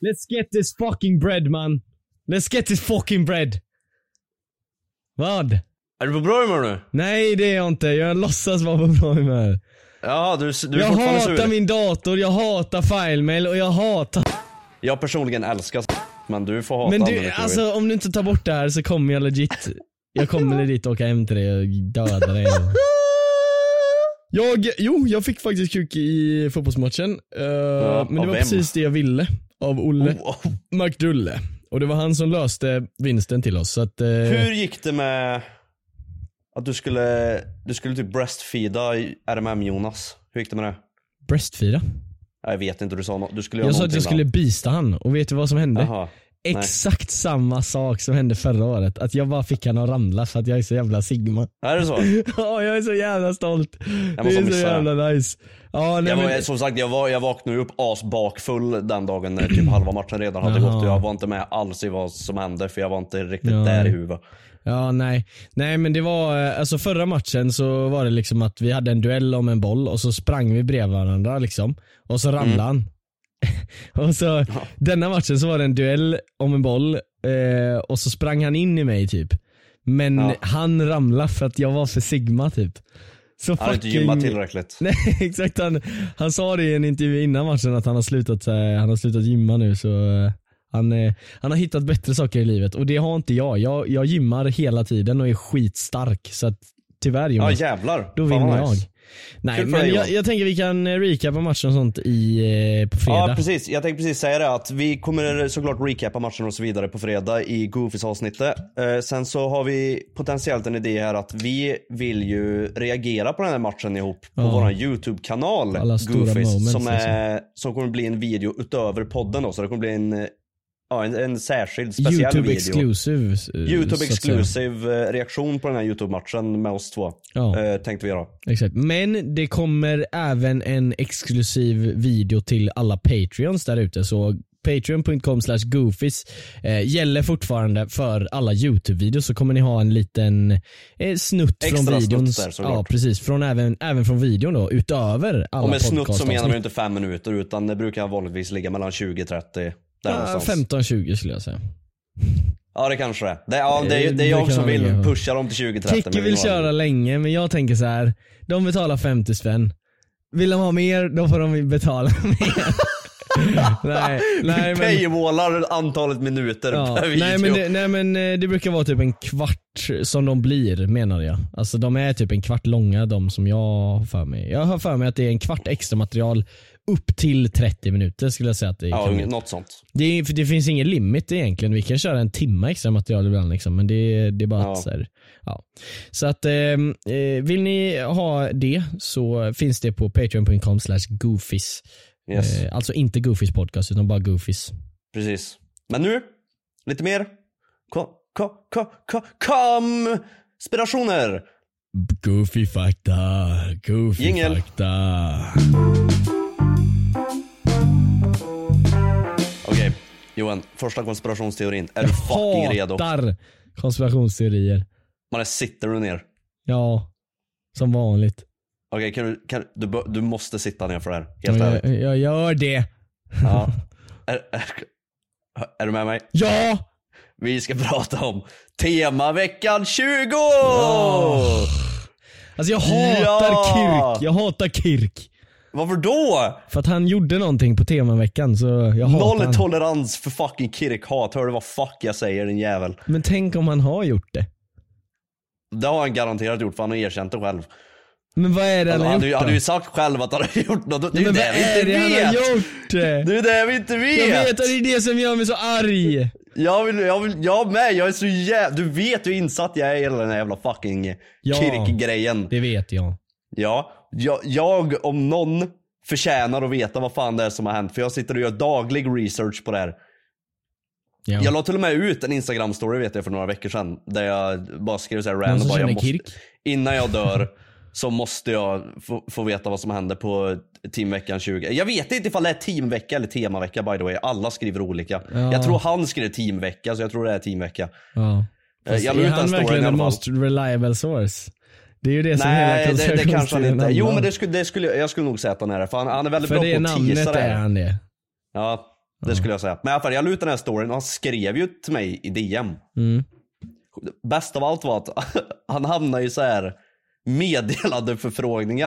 Let's get this fucking bread man. Let's get this fucking bread. Vad? Är du på bra humör nu? Nej det är jag inte, jag låtsas vara på bra humör. Ja, du, du är Jag fortfarande hatar sur. min dator, jag hatar filemail och jag hatar... Jag personligen älskar men du får hata Men andra du, alltså om du inte tar bort det här så kommer jag legit, jag kommer legit åka hem till dig och döda dig. Jag, jo jag fick faktiskt kuk i fotbollsmatchen. eh, men det var vem? precis det jag ville. Av Olle. Oh, oh. McDulle. Och det var han som löste vinsten till oss. Så att, eh, Hur gick det med att du skulle, du skulle typ breastfeeda i RMM Jonas? Hur gick det med det? breastfeeda. Jag vet inte, du sa något. Du skulle göra Jag sa att jag skulle bista han och vet du vad som hände? Jaha. Nej. Exakt samma sak som hände förra året. Att jag bara fick han att ramla för att jag är så jävla sigma. Är det så? Ja, jag är så jävla stolt. Det måste är så missa det. jävla nice. Ja, nej, Jag var, men, som sagt, jag, var, jag vaknade upp asbakfull den dagen när typ halva matchen redan hade Jaha. gått och jag var inte med alls i vad som hände för jag var inte riktigt Ja. där i huvudet. ja, nej. Nej men det var, eh, alltså förra matchen så var det liksom att vi hade en duell om en boll och så sprang vi bredvid varandra liksom. Och så ramlade han. och så, denna matchen så var det en duell om en boll eh, och så sprang han in i mig typ. Men Ja. han ramlade för att jag var för sigma typ. Så Han hade inte gymmat tillräckligt. Nej exakt, han, han sa det i en intervju innan matchen att han har slutat, eh, han har slutat gymma nu så eh, han, eh, han har hittat bättre saker i livet och det har inte jag. Jag, jag gymmar hela tiden och är skitstark så att tyvärr Ja Jonas, jävlar. då vinner jag. nice. Nej men dig, jag, jag tänker vi kan recapa matchen och sånt i, eh, på fredag. Ja precis, jag tänkte precis säga det att vi kommer såklart recapa matchen och så vidare på fredag i Goofys avsnittet. Eh, sen så har vi potentiellt en idé här att vi vill ju reagera på den här matchen ihop på Ja. våran YouTube-kanal Goofys som, är, som kommer bli en video utöver podden då så det kommer bli en, eh, ja, en, en särskild speciell Youtube video. exclusive. eh, Youtube exclusive eh, reaktion på den här YouTube-matchen med oss två. Ja. Eh, tänkte vi göra. Exakt. Men det kommer även en exklusiv video till alla patreons där ute så patreon.com slash goofies eh, gäller fortfarande för alla youtube-videos så kommer ni ha en liten eh, snutt Extra från videon. där, ja precis, från även, även från videon då utöver alla Och med snutt så menar vi inte fem minuter utan det brukar vanligtvis ligga mellan 20-30 där Ja, någonstans. 15-20 skulle jag säga. Ja det kanske det är. Det, ja, det, är, det det är jag som vill leva. pusha dem till 20-30. Kicke men vill köra länge men jag tänker så här. de betalar 50 spänn. Vill de ha mer, då får de betala mer. nej, nej men... Paywallar antalet minuter Ja, per video. nej, men det, nej men eh, det brukar vara typ en kvart som de blir menar jag. Alltså de är typ en kvart långa de som jag har för mig. Jag har för mig att det är en kvart extra material upp till 30 minuter skulle jag säga att det Ja, kan bli. något sånt. Det, är, det finns ingen limit egentligen. Vi kan köra en timme extra material ibland liksom, men det, det är bara Ja. att så, här, ja. så att ehm, eh, vill ni ha det så finns det på patreon.com slash goofies. Yes, Eh, alltså inte goofies podcast utan bara goofies. precis. Men nu, lite mer ko, ko, ko, ko, kom inspirationer. Goofy fakta, goofy Jingel. fakta. Johan. Första konspirationsteorin. Är du fucking redo? Hatar konspirationsteorier. Man sitter du ner? Ja, som vanligt. Okej, kan du, kan, du, du måste sitta ner för det här. Helt ärligt. Jag, jag gör det. Ja. Är, är, är du med mig? Ja! Vi ska prata om temaveckan 20! Alltså jag hatar Ja! Kirk. Jag hatar Kirk. Varför då? För att han gjorde någonting på temaveckan så jag hatar Noll han. tolerans för fucking Kirk-hat. Hör du vad fuck jag säger din jävel? Men tänk om han har gjort det. Det har han garanterat gjort för han har erkänt det själv. Men vad är det Han han har gjort då? hade ju sagt själv att han har gjort något. Det är ju det vi inte det han vet! har gjort? Det är det vi inte vet! Jag vet och det är det som gör mig så arg. Jag vill, jag vill, jag med, jag är så jävla, du vet hur insatt jag är i hela den här jävla fucking Ja. Kirk-grejen. Det vet jag. Ja, jag, jag om någon förtjänar att veta vad fan det är som har hänt för jag sitter och gör daglig research på det här. Ja. Jag la till och med ut en instagram-story vet jag för några veckor sedan där jag bara skrev såhär random bara, jag måste? Innan jag dör så måste jag få, få veta vad som hände på teamveckan 20. Jag vet inte ifall det är teamvecka eller temavecka by the way. Alla skriver olika. Ja. Jag tror han skrev teamvecka så jag tror det är teamvecka. Ja. Eh, Fast jag la är ut den han storyn verkligen i the alla fall. most reliable source? Det är ju det som hela Nej, det, det kanske han inte är. Jo men det skulle, det skulle, jag skulle nog säga att han är det. För han, han är väldigt För bra det på att namnet teasa det är här. han det. Ja. Det skulle jag säga. Men i alla fall, jag la ut den här storyn och han skrev ju till mig i DM. Mm. Bäst av allt var att han hamnade i så här meddelande förfrågningar.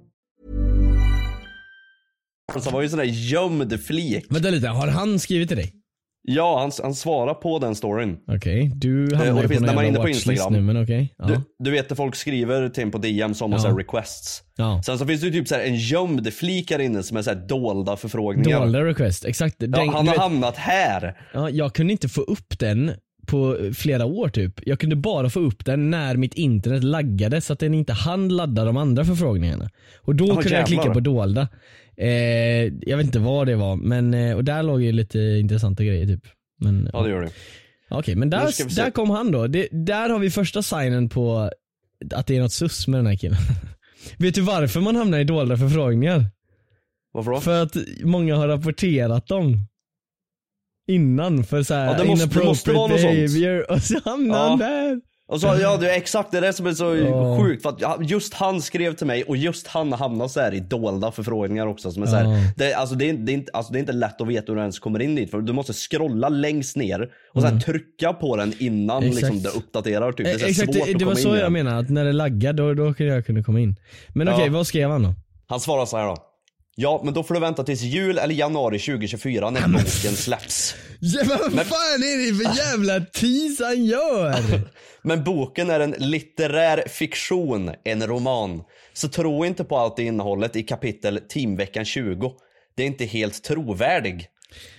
Så det var ju en sån där gömd flik. Vänta lite, har han skrivit till dig? Ja, han, han svarar på den storyn. Okej, du Eh, hamnar det ju på finns- när man är jävla inne på watchlist Instagram. nu men okej. Ja. Du, du vet när folk skriver till en på DM som har Ja. så här requests. ja. Sen så finns det ju typ så här en gömd flik här inne som är så här dolda förfrågningar. Dolda request, exakt. Den, Ja, han du har vet, hamnat här. ja, jag kunde inte få upp den på flera år typ. Jag kunde bara få upp den när mitt internet laggade så att den inte hann ladda de andra förfrågningarna. Och då kunde jag klicka på dolda. Eh, jag vet inte vad det var men eh, och där låg ju lite intressanta grejer typ. Men, Ja det gör det. Okej men Nu där, där kom han då. Det, där har vi första signen på att det är något sus med den här killen. vet du varför man hamnar i dolda förfrågningar? Varför då? För att många har rapporterat dem. Innan för såhär Ja, det måste- det måste vara något sånt. behavior och så hamnar Ja. han där. Och så, ja det är exakt det är det som är så Ja. sjukt för att just han skrev till mig och just han hamnar så här i dolda förfrågningar också som är så här, det, alltså, det, är, det, är inte, alltså det är inte lätt att veta hur du ens kommer in dit för du måste scrolla längst ner och sen trycka på den innan Mm. Exakt. liksom, det uppdaterar typ. Det är så Exakt, svårt det, det var så in jag igen. menar, att när det laggade då, då kunde jag kunna komma in. Men okej, Ja. vad skrev han då? Han svarar så här då. Ja, men då får du vänta tills jul eller januari 2024 när boken släpps. Ja, men vad fan är det för jävla tease han gör? Men boken är en litterär fiktion, en roman. Så tro inte på allt i innehållet i kapitel Teamveckan 20. Det är inte helt trovärdig.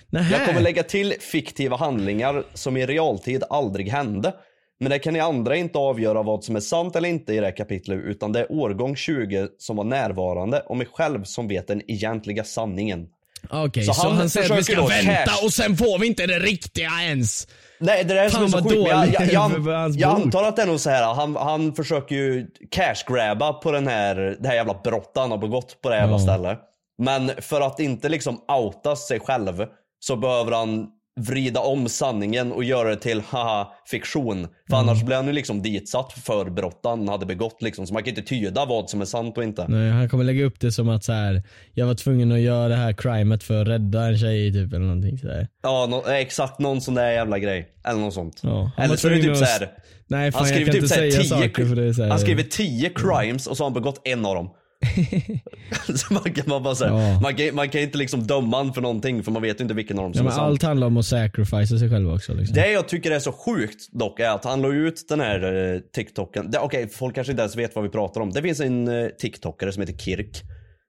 Nähä. Jag kommer lägga till fiktiva handlingar som i realtid aldrig hände. Men det kan ni andra inte avgöra vad som är sant eller inte i det här kapitlet utan det är årgång 20 som var närvarande och mig själv som vet den egentliga sanningen. Okej, Så så, han han, säger att vi ska vänta cash- och sen får vi inte det riktiga ens. Nej det där är som är Fan, så sjukt. Jag, jag, jag, jag antar att det är nog så här. Han, han försöker ju cash-grabba på den här, det här jävla brottet han har begått på det här jävla Ja. stället. Men för att inte liksom outa sig själv så behöver han vrida om sanningen och göra det till haha fiktion. För Mm. annars blir han ju liksom ditsatt för brott han hade begått liksom. Så man kan inte tyda vad som är sant och inte. Nej, han kommer lägga upp det som att så här, jag var tvungen att göra det här crimet för att rädda en tjej typ eller någonting sådär. Ja, nå- exakt någon sån där jävla grej. Eller något sånt. Ja, Eller så är det typ att- såhär. Nej fan Han jag skriver kan typ inte säga tio, saker för det är så här, han skriver 10 crimes och så har han begått en av dem. man kan, man bara säga, Ja. man, kan, man kan inte liksom döma han för någonting för man vet inte vilken av dem Ja, som men är sant. allt handlar om att sacrificea sig själv också liksom. Det jag tycker är så sjukt dock är att han la ut den här eh, TikToken. Det- Okej, folk kanske inte ens vet vad vi pratar om. Det finns en eh, TikTokare som heter Kirk.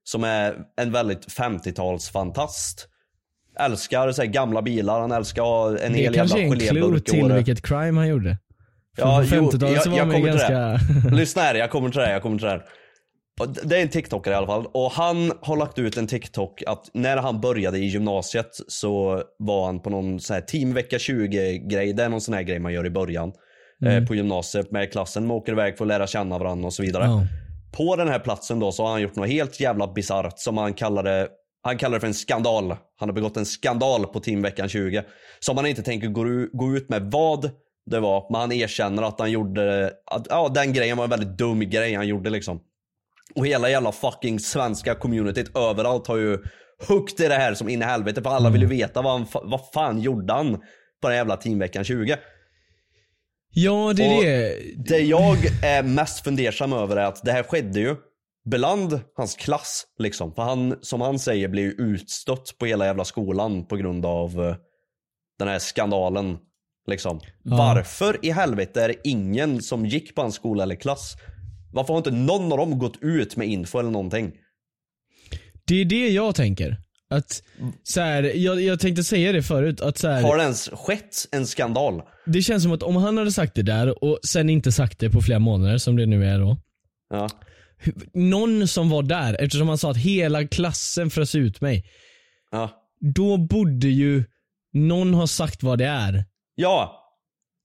Som är en väldigt 50-talsfantast. Älskar så här, gamla bilar, han älskar att ha en det hel kanske är jävla en clue geléburk till vilket crime han gjorde. För Ja, på jo, 50-talet så jag- var jag till ganska... Lyssna här, jag kommer till det här, jag kommer till det här. Det är en TikTokare i alla fall. Och han har lagt ut en TikTok att när han började i gymnasiet så var han på någon sån här teamvecka 20 grej. Det är någon sån här grej man gör i början. Eh, på gymnasiet med klassen. Man åker iväg för att lära känna varandra och så vidare. Ja. På den här platsen då så har han gjort något helt jävla bisarrt som han kallade Han kallar det för en skandal. Han har begått en skandal på Teamveckan 20. Som han inte tänker gå ut med vad det var. Men han erkänner att han gjorde, att, ja den grejen var en väldigt dum grej han gjorde liksom. Och hela jävla fucking svenska communityt överallt har ju huggt i det här som in i helvete. För alla vill ju veta vad, han, vad fan gjorde han på den jävla Teamveckan 20. Ja det är Och det. Det jag är mest fundersam över är att det här skedde ju bland hans klass liksom. För han, som han säger, blir ju utstött på hela jävla skolan på grund av eh, den här skandalen. Liksom. Varför i helvete är det ingen som gick på hans skola eller klass? Varför har inte någon av dem gått ut med info eller någonting? Det är det jag tänker. Att så här, jag, jag tänkte säga det förut, att så här, Har det ens skett en skandal? det känns som att om han hade sagt det där och sen inte sagt det på flera månader som det nu är då. Ja. Någon som var där, eftersom han sa att hela klassen frös ut mig. Ja. Då borde ju någon ha sagt vad det är. Ja.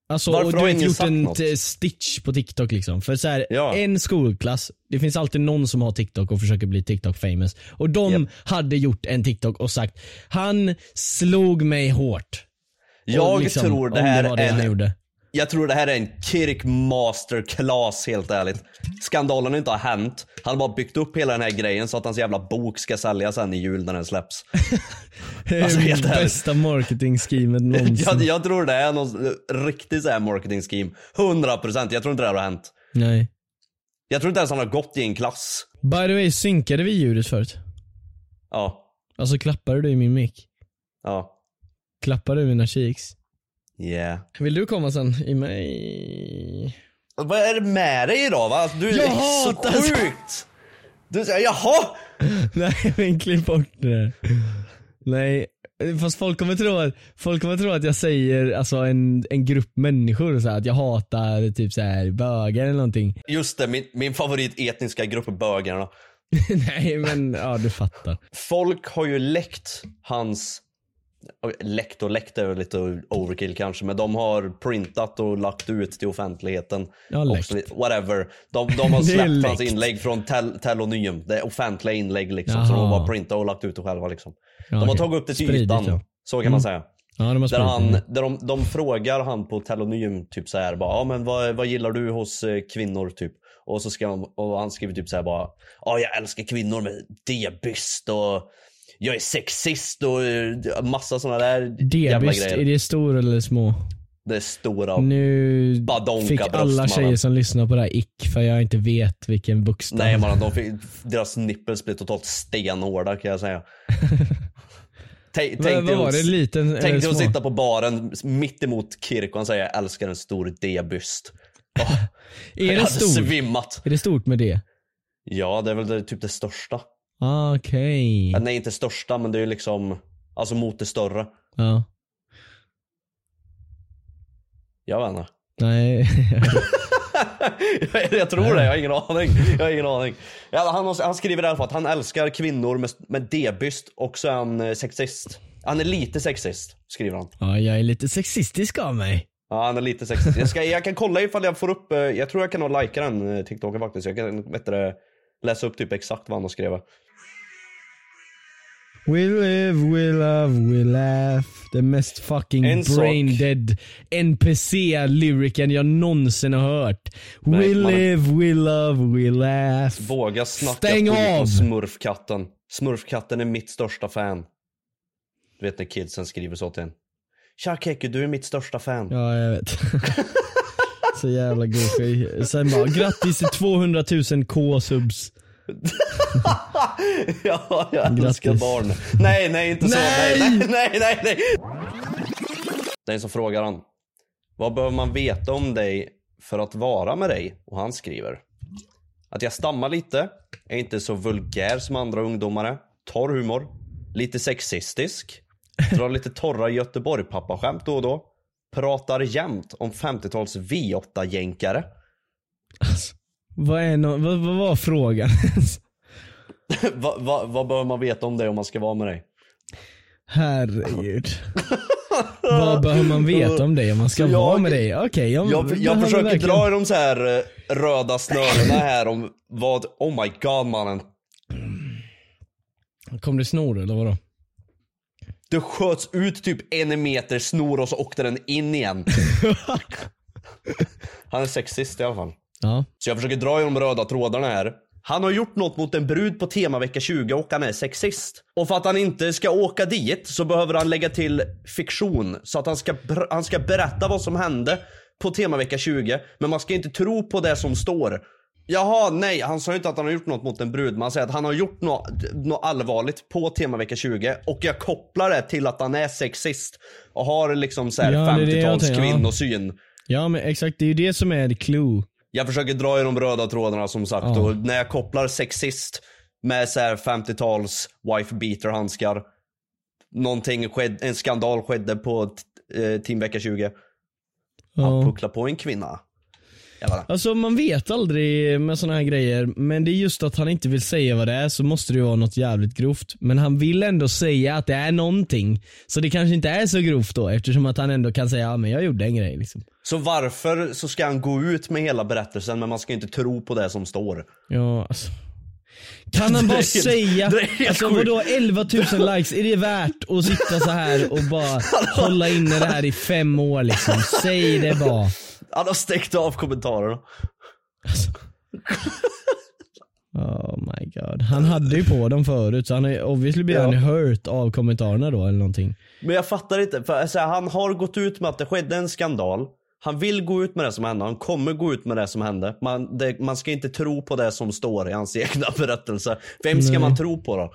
Alltså, Varför och du har ingen gjort en något? t- stitch på TikTok liksom. För så här, Ja. en skolklass, det finns alltid någon som har TikTok och försöker bli TikTok famous. Och de Japp. hade gjort en TikTok och sagt, han slog mig hårt. Jag liksom, tror det här det det är en. Jag tror det här är en Kirk masterclass helt ärligt. Skandalen inte har hänt. Han har bara byggt upp hela den här grejen så att hans jävla bok ska säljas sen i jul när den släpps. Alltså, helt ärligt. Bästa marketing-schemet någonsin. Jag, jag tror det är någon riktig så här marketing scheme. 100% jag tror inte det här har hänt. Nej. Jag tror inte ens han har gått i en klass. By the way, synkade vi ljudet förut? Ja. Alltså klappade du i min mick? Ja. Klappade du mina cheeks? Yeah. Vill du komma sen i mig? Vad är det med dig idag va? Alltså, Du är Jag så hatar- sjukt! Du säger jaha! Nej men klipp bort det. Nej, fast folk kommer tro att, folk kommer tro att jag säger alltså en, en grupp människor så här, att jag hatar typ så här bögar eller någonting. Just det, min, min favorit etniska grupp är bögarna. Nej men ja du fattar. Folk har ju läckt hans, läckt och läckt är lite overkill kanske, men de har printat och lagt ut till offentligheten. Ja, läckt. Whatever. De, de har släppt hans inlägg från tel. Det är offentliga inlägg liksom. Jaha. Så de har bara printat och lagt ut det själva liksom. Ja, de har okej. tagit upp det till Spridit, ytan. ja. Så kan man säga. Ja de Där, han, där de, de frågar han på telonym typ så här bara, ja men vad, vad gillar du hos eh, kvinnor typ? Och så ska han, och han skriver typ så här bara, ja jag älskar kvinnor med D-byst och jag är sexist och eh, massa sådana där jävla D-byst, grejer. är det stor eller små? Det är stora. Nu Badonka fick bröst, alla mannen. tjejer som lyssnar på det här ick för jag inte vet vilken bokstav. Nej mannen, de fick, deras nipples blir totalt stenhårda kan jag säga. Tänk, dig att- det, liten eller Tänk dig att små? sitta på baren mitt emot Kirk och han säger jag älskar en stor D-byst. Oh, Är jag det hade stort? svimmat. Är det stort med det? Ja, det är väl det, typ det största. Ah, Okej. Ja, Nej, inte största, men det är ju liksom, alltså mot det större. Ja. Jag vet inte. Nej. jag tror det, jag har ingen aning. Jag har ingen aning. Ja, han, han skriver i alla fall att han älskar kvinnor med, med D-byst och så är han eh, sexist. Han är lite sexist, skriver han. ja, jag är lite sexistisk av mig. Ja, han är lite sexist. Jag, ska, jag kan kolla ifall jag får upp, eh, jag tror jag kan nog likea den eh, TikToken faktiskt. Jag kan vet du, läsa upp typ exakt vad han har skrivit. We live, we love, we laugh. Den mest fucking En sak. brain dead NPC-lyriken jag någonsin har hört. Nej, we live, we love, we laugh. Våga snacka Stäng skit av! smurfkatten. Smurfkatten är mitt största fan. Du vet när kidsen skriver så till en. Tja Keku, du är mitt största fan. Ja, jag vet. Så jävla goofy. Sen bara, grattis till 200 000 K-subs. ja, jag älskar Grattis. barn. Nej, nej, inte så. Nej, Nej! nej, nej, nej, nej. Det är en som frågar han. Vad behöver man veta om dig för att vara med dig? Och han skriver. Att jag stammar lite, är inte så vulgär som andra ungdomar är. Torr humor. Lite sexistisk. Drar lite torra Göteborg pappaskämt då och då. Pratar jämt om 50-tals V8-jänkare. Vad, är no- vad, vad var frågan? Vad va, vad behöver man veta om dig om man ska vara med dig? Herregud. vad behöver man veta om dig om man ska jag- vara med dig? Okej, jag, Jag, jag behöver försöker verkligen- dra i de så här eh, röda snörena här om vad, oh my god mannen. Kom det snor eller vadå? Det sköts ut typ en meter snor och så åkte den in igen. Han är sexist i alla fall. Ja. Så jag försöker dra i de röda trådarna här. Han har gjort något mot en brud på temavecka 20 och han är sexist. Och för att han inte ska åka dit så behöver han lägga till fiktion. Så att han ska, han ska berätta vad som hände på temavecka 20. Men man ska inte tro på det som står. Jaha, nej, han sa ju inte att han har gjort något mot en brud. Man säger att han har gjort något, något allvarligt på temavecka 20. Och jag kopplar det till att han är sexist. Och har liksom så här Ja, det är det jag 50-tals tänker, ja. kvinnosyn. Ja men exakt, det är ju det som är the clue. Jag försöker dra i de röda trådarna som sagt Ja. och när jag kopplar sexist med så här 50-tals wife beater handskar. Någonting skedde, en skandal skedde på eh, Team vecka 20. Han Ja. pucklar på en kvinna. Alltså man vet aldrig med såna här grejer, men det är just att han inte vill säga vad det är så måste det ju vara något jävligt grovt. Men han vill ändå säga att det är någonting. Så det kanske inte är så grovt då eftersom att han ändå kan säga ja men jag gjorde en grej liksom. Så varför så ska han gå ut med hela berättelsen men man ska inte tro på det som står? Ja alltså. Kan han är bara säga, alltså vadå 11 000 likes, är det värt att sitta så här och bara hålla inne det här i fem år liksom? Säg det bara. Han har stängt av kommentarerna. Oh my god. Han hade ju på dem förut så han är obviously blir Ja. han hurt av kommentarerna då eller någonting. Men jag fattar inte, för alltså, han har gått ut med att det skedde en skandal. Han vill gå ut med det som hände, han kommer gå ut med det som hände. Man, det, man ska inte tro på det som står i hans egna berättelse. Vem ska Nej. man tro på då?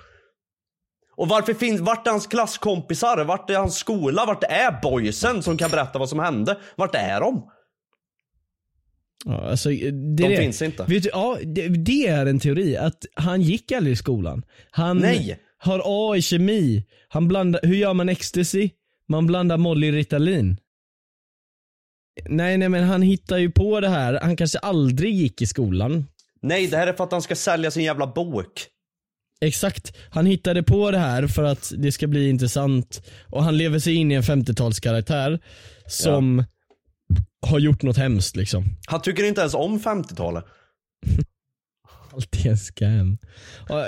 Och varför finns, vart är hans klasskompisar? Vart är hans skola? Vart är boysen som kan berätta vad som hände? Vart är de? Ja, alltså, det är De det. finns inte. Vet du, ja, det, det är en teori, att han gick aldrig i skolan. Han Nej. har A i kemi. Han blandar, hur gör man ecstasy? Man blandar Molly Ritalin. Nej nej men han hittar ju på det här, han kanske aldrig gick i skolan. Nej, det här är för att han ska sälja sin jävla bok. Exakt, han hittade på det här för att det ska bli intressant och han lever sig in i en 50-talskaraktär som har gjort något hemskt liksom. Han tycker inte ens om 50-talet. Allt är en scam.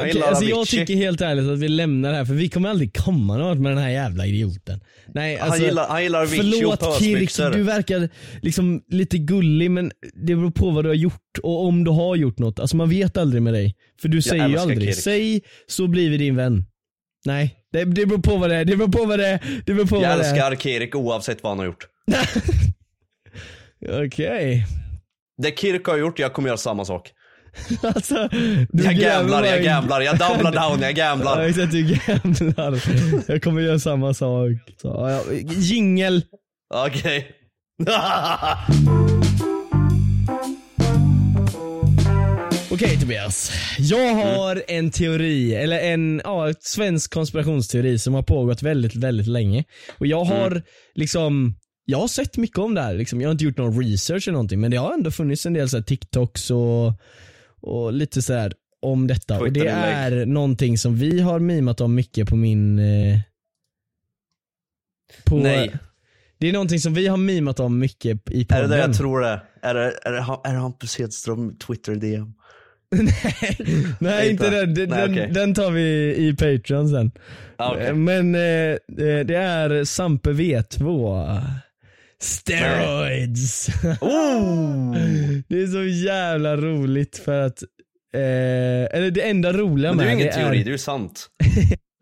Gillar alltså jag tycker helt ärligt att vi lämnar det här för vi kommer aldrig komma något med den här jävla idioten. Nej, Han alltså, gillar- han gillar Avicii och Förlåt Kirk, du verkar liksom lite gullig men det beror på vad du har gjort och om du har gjort något. Alltså man vet aldrig med dig. För du säger ju älskar aldrig, Kirk. säg så blir vi din vän. Nej, det, det beror på vad det är, det beror på vad det är, det beror på Jag vad det är. älskar Kirik oavsett vad han har gjort. Okej. Det Kirk har gjort, jag kommer göra samma sak. Alltså, du Jag gamblar, jag gamblar, jag doublar down, jag Ja, gamblar. exakt, du gamblar. Jag kommer göra samma sak. Så, ja, jingel. Okej. Okej Tobias. Jag har en teori, eller en ja, svensk konspirationsteori som har pågått väldigt, väldigt länge. Och jag har liksom jag har sett mycket om det här, liksom. jag har inte gjort någon research eller någonting men det har ändå funnits en del så TikToks och, och lite så här om detta. Och det är någonting som vi har mimat om mycket på min... Eh, på, Nej. Det är någonting som vi har mimat om mycket i Är podden. det det jag tror det är? Är det, är det, är det Hampus Hedström Twitter DM? Nej inte Inte? den, den, Nej, okej. den tar vi i Patreon sen. Ah, okej. Eh, Men eh, eh, det är Sampe V2. Steroids. Oh! det är så jävla roligt för att, eh, eller det enda roliga Men det är med ju ingen det teori, är, det är ju sant.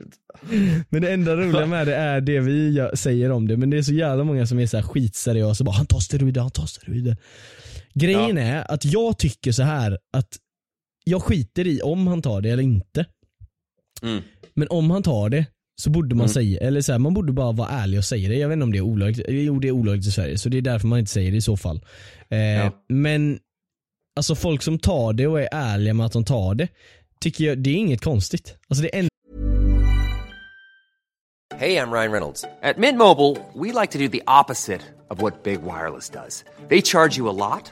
men det enda roliga med det är det vi säger om det. Men det är så jävla många som är så här skitseriösa och bara han tar steroider, han tar steroider. Grejen är att jag tycker så här att jag skiter i om han tar det eller inte. Mm. Men om han tar det så borde man Mm. säga, eller så här, man borde bara vara ärlig och säga det. Jag vet inte om det är olagligt, jo det är olagligt i Sverige så det är därför man inte säger det i så fall. Eh, Ja. Men alltså folk som tar det och är ärliga med att de tar det, tycker jag, det är inget konstigt. Alltså det är en Hey, I'm Ryan Reynolds. At Mint Mobile, we like to do the opposite of what Big Wireless does. They charge you a lot,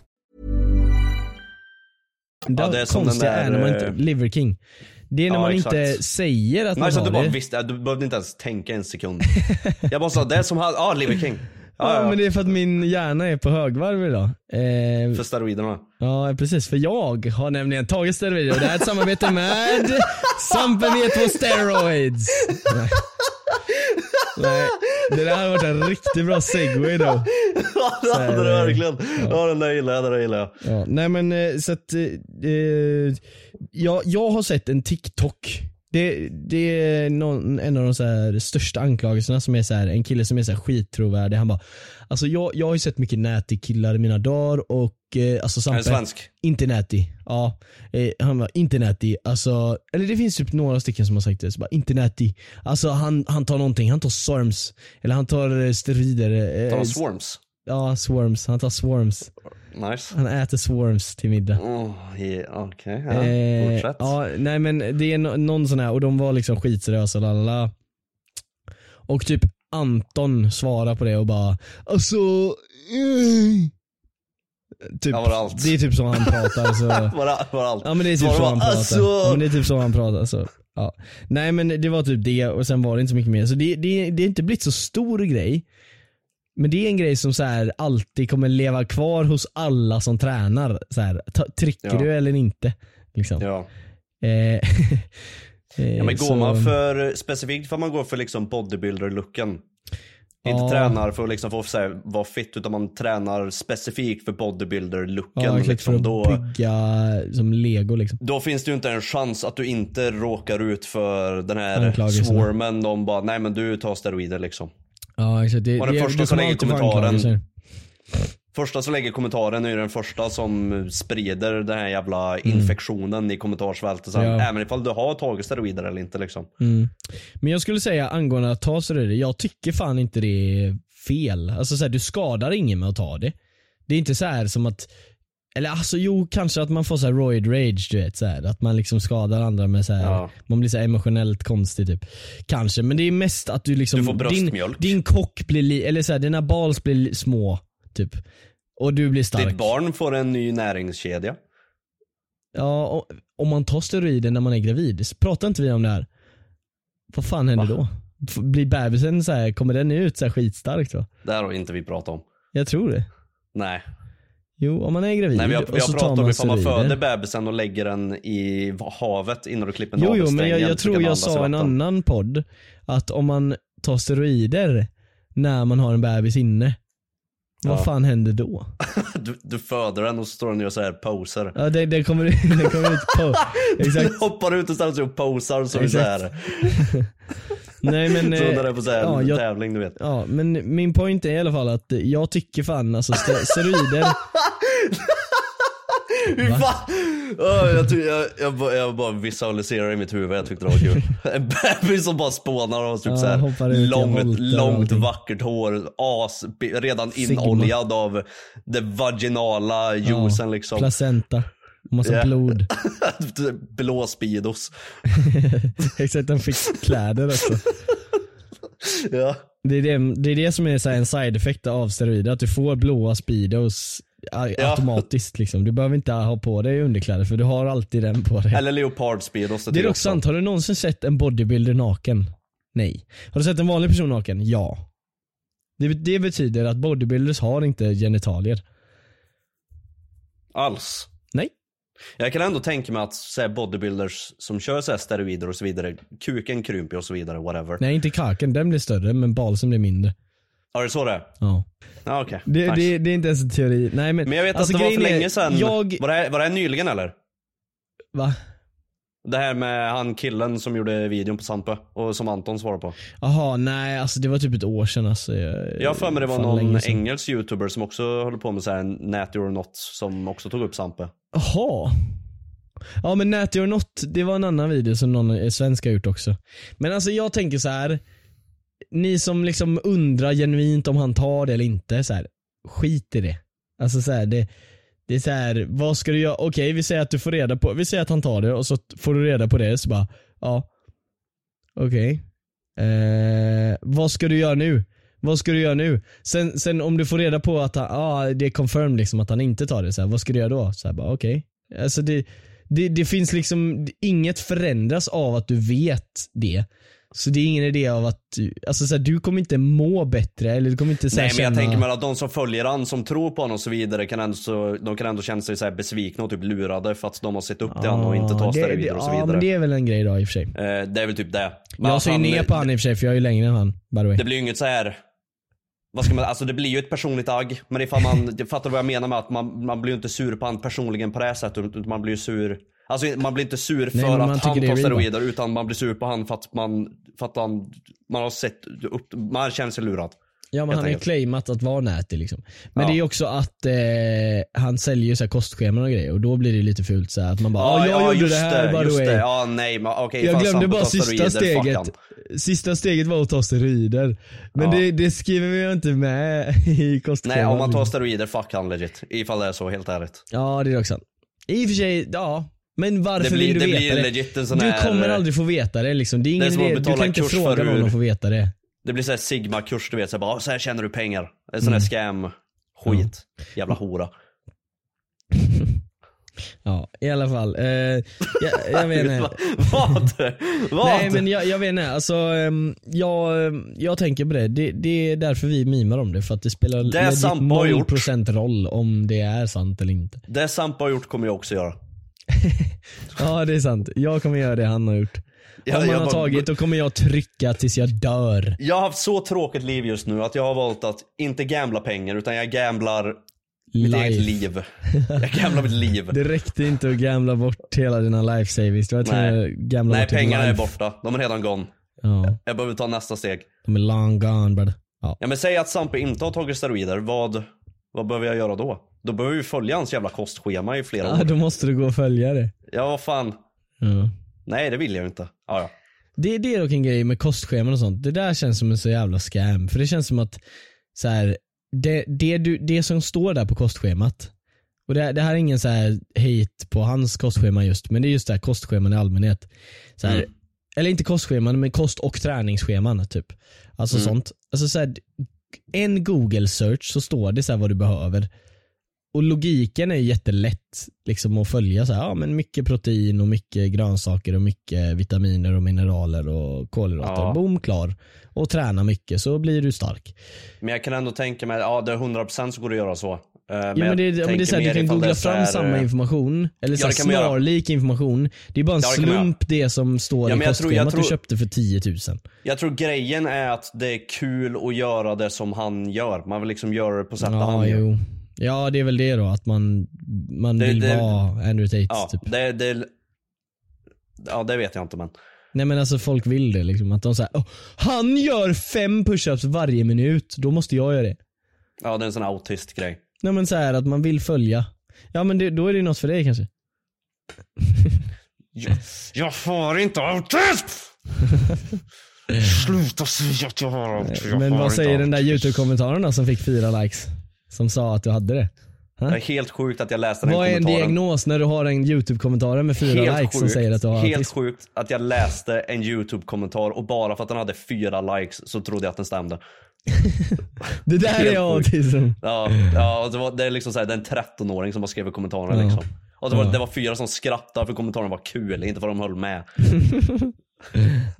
Det, Ja, det är konstiga där, är när man inte, eh, Liver King. Det är när Ja, man exakt. inte säger att man Nej, så har att du bara det. visste, du behövde inte ens tänka en sekund. Jag bara sa, det är som han, ja, Liver King. Ja, Ja, men det är för att min hjärna är på högvarv idag. Eh, För steroiderna. ja precis, för jag har nämligen tagit steroider och det här är ett samarbete med Sampen E2 Steroids. Nej. Nej, det där har varit en riktigt bra segway då. Ja, det hade det verkligen. Ja, den där gillar jag, den där gillar jag. Ja, nej men eh, så att, eh, eh, jag, jag har sett en TikTok. Det, det är någon, en av de så största anklagelserna som är så här, en kille som är så här skittrovärdig. Han bara, alltså jag, jag har ju sett mycket näti killar i mina dagar och eh, alltså Han Sampe, svensk. inte näti. Ja, eh, han var inte näti. Alltså, eller det finns typ några stycken som har sagt det, så bara inte näti. Alltså han, han tar någonting, han tar storms. Eller han tar eh, steroider. eh, Tar de swarms? Ja, swarms. Han tar swarms. Nice. Han äter swarms till middag. Oh, yeah, Okej, ja. Eh, Fortsätt. ja, nej men det är no- någon sån här och de var liksom skitseriösa lalala. Och typ Anton svarar på det och bara alltså eh. Typ, Ja, var det allt? det är typ så han pratar. Så. Var det, var det allt? Ja men det är typ Svarar så han pratar. "Alltså." Ja, men det är typ så han pratar. Så. Ja. Nej men det var typ det och sen var det inte så mycket mer. Så det, det, det är inte blivit så stor grej. Men det är en grej som så här alltid kommer leva kvar hos alla som tränar. Så här, trycker Ja. du eller inte? Liksom. Ja. Eh, ja, men går så- man för, specifikt för man går för liksom bodybuilder-looken. Inte Ja. tränar för att liksom få så här, vara fit utan man tränar specifikt för bodybuilder-looken. Ja liksom, för att då, bygga som lego liksom. då finns det ju inte en chans att du inte råkar ut för den här swarmen. De bara, nej men du tar steroider liksom. Ja exakt. Det, Och den det, första du som lägger kommentaren-. Första som lägger kommentaren är den första som sprider den här jävla Mm. infektionen i kommentarsfältet. Ja. Även ifall du har tagit steroider eller inte liksom. Mm. Men jag skulle säga angående att ta steroider, jag tycker fan inte det är fel. Alltså så här, du skadar ingen med att ta det. Det är inte så här som att eller alltså jo, kanske att man får så här roid rage du vet. Så här, att man liksom skadar andra med så här, Ja. man blir så här emotionellt konstig typ. Kanske, men det är mest att du liksom, Du får din, din kock blir, li, eller så här, dina balls blir li, små typ. Och du blir stark. Ditt barn får en ny näringskedja. Ja, och, om man tar steroider när man är gravid, pratar inte vi om det här? Vad fan händer Va? då? Blir bebisen så här, kommer den ut så här skitstarkt då? Det här har inte vi pratat om. Jag tror det. Nej. Jo, om man är gravid Nej vi och så tar pratat om man ifall man steroider. föder bebisen och lägger den i havet innan du klipper Jo, jo, men navelsträngen jag, jag tror den jag sa i en annan podd att om man tar steroider när man har en bebis inne, vad Ja. fan händer då? Du, du föder den och så står den och gör så här poser. Ja, det, det, kommer, det kommer ut på. Du Exakt. hoppar ut och ställer sig och posar det så här. Nej men, Så eh, är på så här ja, jag- tävling du vet. ja, men min point är i alla fall att jag tycker fan alltså ste- steroider Ja, jag, ty- jag, jag, bara- jag bara visualiserar i mitt huvud, jag tyckte det var kul. En bebis som bara spånar och typ Ja, så långt, långt vackert hår, as, redan inoljad av det vaginala juicen liksom. placenta, massa Ja. blod. Blå Speedos. Exakt, den fick kläder också. Ja. Det är det, det, är det som är en side effect av steroider, att du får blåa speedos Ja. automatiskt liksom. Du behöver inte ha på dig underkläder för du har alltid den på dig. Eller Leopard Speedos. det är dock sant, har du någonsin sett en bodybuilder naken? Nej. Har du sett en vanlig person naken? Ja. Det, det betyder att bodybuilders har inte genitalier. Alls. Nej. Jag kan ändå tänka mig att så här, bodybuilders som kör så här, steroider och så vidare, kuken krymper och så vidare, whatever. Nej inte kaken, den blir större men balsen blir mindre. Ja, det är så det? Ja. Ja, okej. Det, Nice. det, det är inte ens en teori. Nej, men, Men jag vet alltså, att det var för länge sedan. Jag, Var, det här, var det här nyligen eller? va? Det här med han killen som gjorde videon på Sampe och som Anton svarade på. Jaha, nej alltså det var typ ett år sedan alltså. Jag, Jag har för mig det var någon engelsk youtuber som också håller på med såhär Natty or not som också tog upp Sampe. Jaha. Ja men Natty or not, det var en annan video som någon eh, svensk har gjort också. Men alltså jag tänker så här. Ni som liksom undrar genuint om han tar det eller inte, så här, skit i det. Alltså så här, det, det är så här, vad ska du göra? Okej vi säger att du får reda på, vi säger att han tar det och så får du reda på det så bara, ja. Okej. Eh, vad ska du göra nu? Vad ska du göra nu? Sen, sen om du får reda på att han, ah, det är confirmed liksom att han inte tar det, så här, vad ska du göra då? Så här, bara okej. Alltså det, det, det finns liksom, inget förändras av att du vet det. Så det är ingen idé av att, du- alltså så här, du kommer inte må bättre eller du kommer inte så här, Nej men jag känna... tänker mig att de som följer han, som tror på honom och så vidare, kan ändå, så, de kan ändå känna sig så här besvikna och typ lurade för att de har sett upp till honom och inte tar det, steroider och så Ja vidare. men det är väl en grej då i och för sig. Eh, det är väl typ det. Men Jag ser ju ner på han i och för sig för jag är ju längre än han, by the way. Det blir ju inget så här. Vad ska man, alltså det blir ju ett personligt agg. Men ifall man, fattar vad jag menar med att man, man blir ju inte sur på han personligen på det här sättet. Utan man blir ju sur, alltså man blir inte sur för Nej, att han tar steroider. Utan man blir sur på han för att man, för att han, man har sett upp, man känner sig lurad. Ja men han har ju claimat att vara nätig liksom. Men Ja. det är ju också att eh, han säljer ju så här kostscheman och grejer och då blir det lite fult så här, att man bara ah, jag gjorde det här the just way. det. Ja nej men okej. Jag glömde bara sista steget. Sista steget var att ta steroider. Men Ja. det, det skriver vi inte med i kostschemat. Nej om man tar steroider, fuck han legit. Ifall det är så, helt ärligt. Ja det är också sant. I och för sig, ja. Men varför blir- vill du veta det? legit en sån du här- kommer aldrig få veta det liksom. Det är ingen idé. Du kan inte fråga någon att få veta det. Det blir såhär sigma-kurs du vet, så, här, bara, "Ah, så här tjänar du pengar. En sån Mm. här scam skit. Jävla hora. Ja, i alla fall. Eh, jag, jag vet inte. Vad? Vad? Nej men jag, jag vet inte, alltså ehm, jag, jag tänker på det. det. Det är därför vi mimar om det, för att det spelar Det Sampa har gjort. 0% roll om det är sant eller inte. Det Sampa har gjort kommer jag också göra. Ja det är sant, jag kommer göra det han har gjort. Ja, om han har bara- tagit då kommer jag trycka tills jag dör. Jag har haft så tråkigt liv just nu att jag har valt att inte gambla pengar utan jag gamblar mitt eget Life. liv. Jag gamblar mitt liv. Det räckte inte att gambla bort hela dina life savings. Du var Nej, att gambla Nej bort pengarna är life. borta. De är redan gone. Ja, Jag behöver ta nästa steg. de är long gone brother. Ja. Ja men säg att Sampe inte har tagit steroider, vad, vad behöver jag göra då? Då behöver vi följa hans jävla kostschema i flera ja, år. då måste du gå och följa det. Ja vad fan. Ja. Nej det vill jag inte. Ja, ja. Det, det är dock en grej med kostscheman och sånt. Det där känns som en så jävla scam. För det känns som att så här, det, det, du, det som står där på kostschemat. Och det, det här är ingen så här hate på hans kostschema just, men det är just det här kostscheman i allmänhet. Så här, Mm. Eller inte kostscheman, men kost och träningsscheman typ. Alltså Mm. sånt. Alltså så här, en google search så står det så vad du behöver. Och logiken är jättelätt liksom att följa. Så här, ja, men mycket protein och mycket grönsaker och mycket vitaminer och mineraler och kolhydrater. Ja. Boom, klar. Och träna mycket så blir du stark. Men jag kan ändå tänka mig, ja det är 100% så går det att göra så. Eh, Ja, men det, men det är tänker så här, du kan googla är fram här, samma eh, information. Eller Ja, snarlik information. Det är bara en Ja, det slump det som står Ja, i men kostschemat du tror- köpte för 10 000. Jag tror grejen är att det är kul att göra det som han gör. Man vill liksom göra det på sättet Ja, han gör. Ja, det är väl det då. Att man, man Det- vill det- vara Andrew Tate Ja, typ. det, det, ja, det vet jag inte men. Nej men alltså folk vill det liksom. Att de säger oh, han gör fem pushups varje minut, då måste jag göra det. Ja, det är en sån här autistgrej. Nej men så här att man vill följa. Ja men det, då är det något för dig kanske. Jag, jag har inte autism! Sluta säga att jag har autism. Men vad säger den där youtube-kommentaren som fick fyra likes? Som sa att du hade det. Det är helt sjukt att jag läste den Vad är en kommentaren. diagnos när du har en youtube-kommentar med fyra Helt likes som sjukt, säger att du har Helt autism? sjukt att jag läste en youtube-kommentar och bara för att den hade fyra likes så trodde jag att den stämde. Det där Helt är autism. Ja, ja det, var, det är liksom såhär, det är en 13-åring som har skrivit kommentarerna Ja. liksom. Och det var, Ja. det var fyra som skrattade för kommentarerna var kul, inte för att de höll med.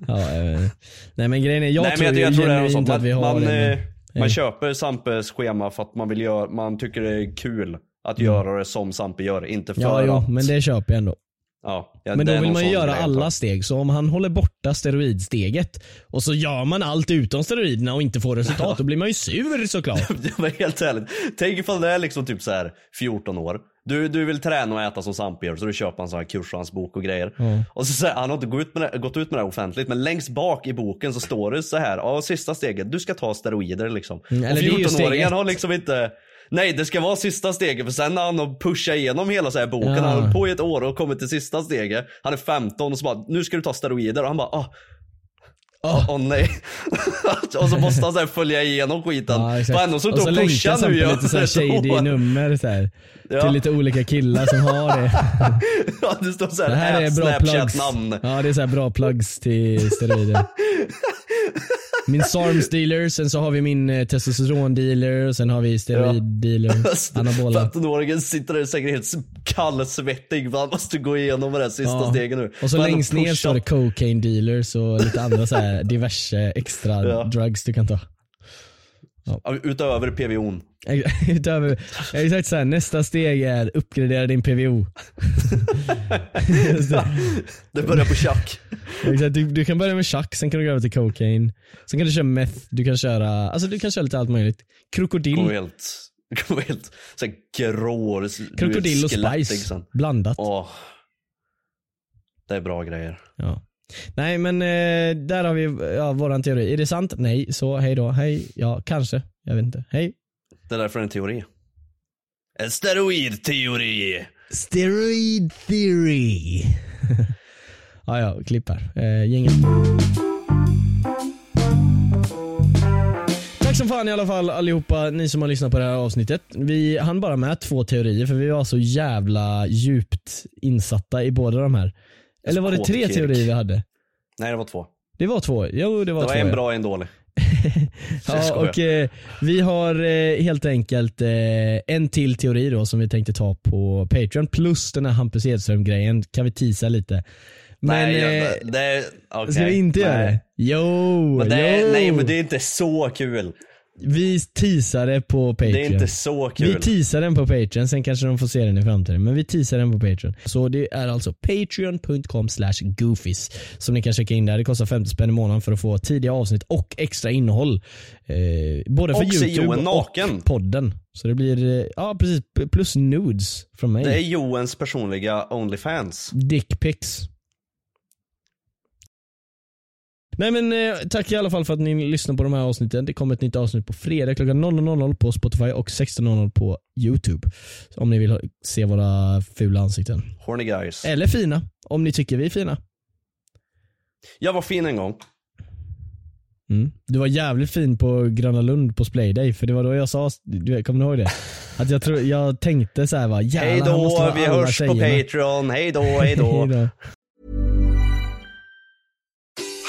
Ja, jag vet inte. Nej men grejen är, jag Nej tror men jag, jag tror det är sånt. att vi har man, det. Man köper Sampes schema för att man vill göra, man tycker det är kul att göra det som Sampe gör, inte för Mm. Ja jo, att... men det köper jag ändå. Ja, ja, Men då vill man ju göra alla steg, så om han håller borta steroidsteget och så gör man allt utom steroiderna och inte får resultat, då blir man ju sur såklart. Ja, men helt ärligt. Tänk ifall det är liksom typ så här 14 år. Du, du vill träna och äta som Sampe gör, så du köper en sån här kurs och hans bok och grejer. Och så säger han har inte gått ut, med det, gått ut med det offentligt, men längst bak i boken så står det så här, ja sista steget, du ska ta steroider liksom. Mm, och det är ju steg 14-åringen ett. har liksom inte Nej det ska vara sista steget för sen när han har pushat igenom hela så här boken, Ja. han har på i ett år och kommit till sista steget. Han är 15 och så bara, nu ska du ta steroider och han bara, ah, Åh oh, nej. och så måste han så följa igenom skiten. Ja, exakt. Så och så och pusha länka nu till lite såhär shady nummer så här, Ja. till lite olika killar som har det. Ja det står Det såhär, här är bra plugs. snapchat-namn. Ja det är så bra plugs till steroider. Min SARMS dealer, sen så har vi min eh, testosteron dealer och sen har vi steroid dealer. Anabola. 15-åringen sitter där säkert helt kallsvettig han måste gå igenom det här sista Ja. stegen nu. Och så Men längst ner pusha- står det cocaine dealers och lite andra så här diverse extra Ja. drugs du kan ta. Ja, Utöver PVO'n. Utöver, exakt såhär, nästa steg är uppgradera din PVO. Det börjar på tjack. Exakt, du, du kan börja med chack, sen kan du gå över till cocaine. Sen kan du köra meth, du kan köra, alltså du kan köra lite allt möjligt. Krokodil, Går helt, helt såhär grå. krokodil och spice blandat. Åh. Det är bra grejer. Ja. Nej men eh, där har vi ja, våran teori. Är det sant? Nej, så hej då. Hej, ja kanske. Jag vet inte. Hej. Det är därför en teori. En steroidteori. Steroid theory. ja, ja, klipp här. Eh, gänget. Tack som fan i alla fall allihopa ni som har lyssnat på det här avsnittet. Vi hann bara med två teorier för vi var så jävla djupt insatta i båda de här. Eller var det tre teorier vi hade? Nej det var två. Det var två. Jo det var, Det var två. en bra och en dålig. Jag Ja, och eh, vi har eh, helt enkelt eh, en till teori då som vi tänkte ta på Patreon plus den här Hampus Edström grejen kan vi teasa lite. Men nej, eh, jag, det, okej. ska vi inte göra nej. det? Jo, Men det jo. nej men det är inte så kul. Vi teasar det på Patreon. Det är inte så kul. Vi teasar den på Patreon, sen kanske de får se den i framtiden. Men vi teasar den på Patreon. Så det är alltså patreon.com slash goofies som ni kan checka in där. Det kostar 50 spänn i månaden för att få tidiga avsnitt och extra innehåll. Eh, både för Och youtube naken. och podden. Så det blir, eh, ja precis, plus nudes från mig. Det är Johans personliga Onlyfans. Dickpics. Nej men eh, tack i alla fall för att ni lyssnar på de här avsnitten. Det kommer ett nytt avsnitt på fredag klockan 00.00 på Spotify och 16.00 på YouTube. Om ni vill se våra fula ansikten. Horny guys. Eller fina, om ni tycker vi är fina. Jag var fin en gång. Mm. Du var jävligt fin på Gröna Lund på Splayday för det var då jag sa, du, kommer du ihåg det? Att jag, tror, jag tänkte så här va, Hej då, vi hörs på tjejerna. Patreon. Hej då, hej då. Hej då.